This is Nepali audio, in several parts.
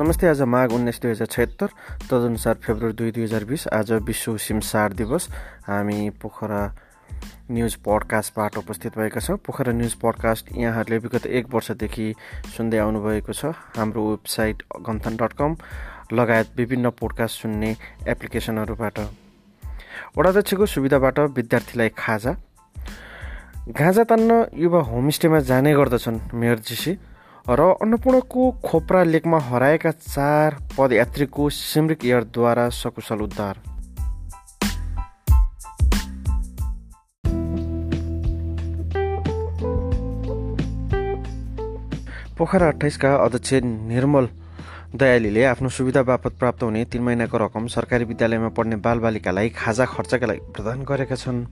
नमस्ते आज माघ उन्नाइस दुई हजार छत्तर तदनुसार फेब्रुअरी दुई दुई हजार बिस आज विश्व सिमसार दिवस। हामी पोखरा न्युज पडकास्टबाट उपस्थित भएका छौँ। पोखरा न्युज पडकास्ट यहाँहरूले विगत एक वर्षदेखि सुन्दै आउनुभएको छ। हाम्रो वेबसाइट गन्थन डट कम लगायत विभिन्न पोडकास्ट सुन्ने एप्लिकेसनहरूबाट। वडाध्यक्षको सुविधाबाट विद्यार्थीलाई खाजा। गाँजा तान्न युवा होमस्टेमा जाने गर्दछन् मेयर जीसी। र अन्नपूर्णको खोप्रा लेकमा हराएका चार पदयात्रीको सिमरिक एयरद्वारा सकुशल उद्धार। पोखरा अठाइसका अध्यक्ष निर्मल दयालीले आफ्नो सुविधा बापत प्राप्त हुने तिन महिनाको रकम सरकारी विद्यालयमा पढ्ने बालबालिकालाई खाजा खर्चका लागि प्रदान गरेका छन्।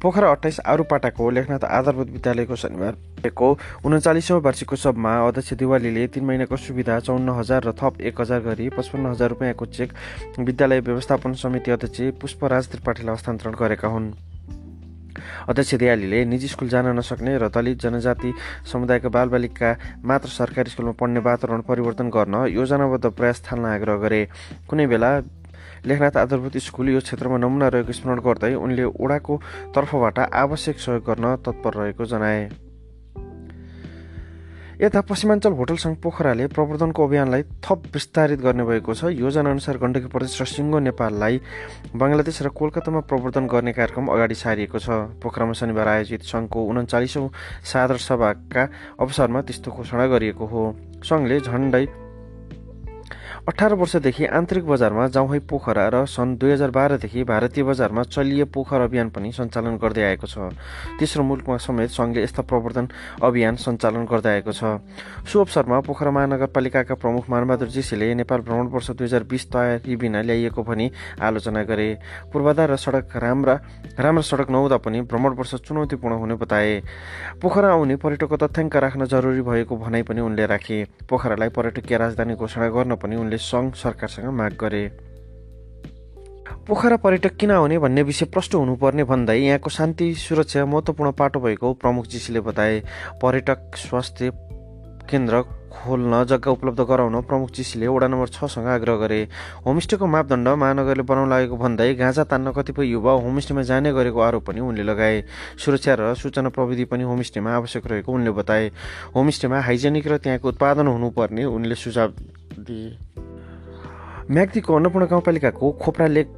पोखरा अठाइस आरुपाटाको लेखनाथ आधारभूत विद्यालयको शनिबारको उन्चालिसौँ वार्षिकोत्सवमा अध्यक्ष दिवालीले तिन महिनाको सुविधा चौन्न हजार र थप एक हजार गरी पचपन्न हजार रुपियाँको चेक विद्यालय व्यवस्थापन समिति अध्यक्ष पुष्पराज त्रिपाठीलाई हस्तान्तरण गरेका हुन्। अध्यक्ष दियालीले निजी स्कुल जान नसक्ने र दलित जनजाति समुदायका बालबालिका मात्र सरकारी स्कुलमा पढ्ने वातावरण परिवर्तन गर्न योजनाबद्ध प्रयास थाल्न आग्रह गरे। कुनै बेला लेखनाथ आधारभूत स्कुल यो क्षेत्रमा नमुना रहेको स्मरण गर्दै उनले ओडाको तर्फबाट आवश्यक सहयोग गर्न तत्पर रहेको जनाए। यता पश्चिमाञ्चल होटल सङ्घ पोखराले प्रवर्धनको अभियानलाई थप विस्तारित गर्ने भएको छ योजनाअनुसार गण्डकी प्रदेश र सिङ्गो नेपाललाई बङ्गलादेश र कोलकातामा प्रवर्धन गर्ने कार्यक्रम अगाडि सारिएको छ। पोखरामा शनिबार आयोजित सङ्घको उन्चालिसौँ साधारण सभाका अवसरमा त्यस्तो घोषणा गरिएको हो। सङ्घले झन्डै अठार वर्षदेखि आन्तरिक बजारमा जाउहै पोखरा र सन् दुई हजार बाह्रदेखि भारतीय बजारमा चलिए पोखर अभियान पनि सञ्चालन गर्दै आएको छ। तेस्रो मुलुकमा समेत सङ्घले यस्ता प्रवर्धन अभियान सञ्चालन गर्दै आएको छ। सो अवसरमा पोखरा महानगरपालिकाका प्रमुख मानबहादुर जीसीले नेपाल भ्रमण वर्ष दुई हजार बिस तयारी बिना ल्याइएको भनी आलोचना गरे। पूर्वाधार र सडक राम्रा राम्रा सडक नहुँदा पनि भ्रमण वर्ष चुनौतीपूर्ण हुने बताए। पोखरा आउने पर्यटकको तथ्याङ्क राख्न जरुरी भएको भनाइ पनि उनले राखे। पोखरालाई पर्यटकीय राजधानी घोषणा गर्न पनि उनले सङ्घ सरकारसँग माग गरे। पोखरा पर्यटक किन आउने भन्ने विषय प्रष्ट हुनुपर्ने भन्दै यहाँको शान्ति सुरक्षा महत्त्वपूर्ण पाटो भएको प्रमुख जीसीले बताए। पर्यटक स्वास्थ्य केन्द्र खोल्न जग्गा उपलब्ध गराउन प्रमुख चिसीले वडा नम्बर छसँग आग्रह गरे। होमस्टेको मापदण्ड महानगरले बनाउन लागेको भन्दै गाँजा तान्न कतिपय युवा होमस्टेमा जाने गरेको आरोप पनि उनले लगाए। सुरक्षा र सूचना प्रविधि पनि होमस्टेमा आवश्यक रहेको उनले बताए। होमस्टेमा हाइजेनिक र त्यहाँको उत्पादन हुनुपर्ने उनले सुझाव म्याग्दीको अन्नपूर्ण गाउँपालिकाको खोप्रा लेक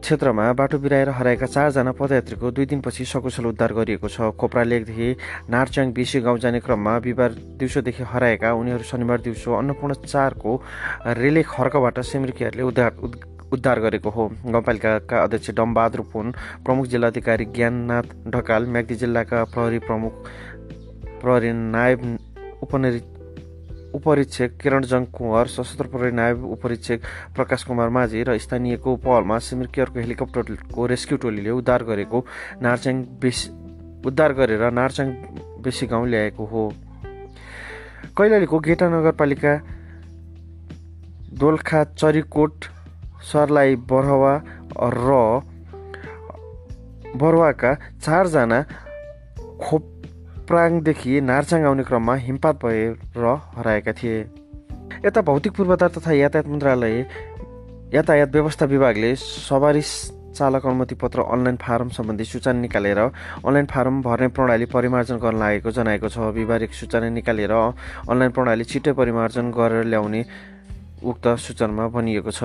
क्षेत्रमा बाटो बिराएर हराएका चारजना पदयात्रीको दुई दिनपछि सकुशल उद्धार गरिएको छ। खोप्रा लेकदेखि नारच्याङ बेसी गाउँ जाने क्रममा बिहिबार दिउँसोदेखि हराएका उनीहरू शनिबार दिउँसो अन्नपूर्ण चारको रेले खर्कबाट सिमरिकीहरूले उद्धार उद्धार गरेको हो। गाउँपालिकाका अध्यक्ष डमबहादुर पुन प्रमुख जिल्लाधिकारी ज्ञाननाथ ढकाल म्याग्दी जिल्लाका प्रहरी प्रमुख प्रहरी नायब उपनिरी उपरीक्षक किरणजङ कुँवर सशस्त्र प्रहरी नायब उपरीक्षक प्रकाश कुमार माझी र स्थानीयको पहलमा सिमरिकेयरको हेलिकप्टरको रेस्क्यु टोलीले उद्धार गरेको नार्च्याङ बेसी उद्धार गरेर नार्चाङ बेसी गाउँ ल्याएको हो। कैलालीको गेटा नगरपालिका दोलखा चरीकोट सर्लाही बरहवा र बरुवाका चारजना खोप प्राङदेखि नार्चाङ आउने क्रममा हिमपात भएर हराएका थिए। यता भौतिक पूर्वाधार तथा यातायात मन्त्रालय यातायात व्यवस्था विभागले सवारी चालक अनुमति पत्र अनलाइन फारम सम्बन्धी सूचना निकालेर अनलाइन फारम भर्ने प्रणाली परिमार्जन गर्न लागेको जनाएको छ। व्यावहारिक सूचना निकालेर अनलाइन प्रणाली छिट्टै परिमार्जन गरेर ल्याउने उक्त सूचनामा भनिएको छ।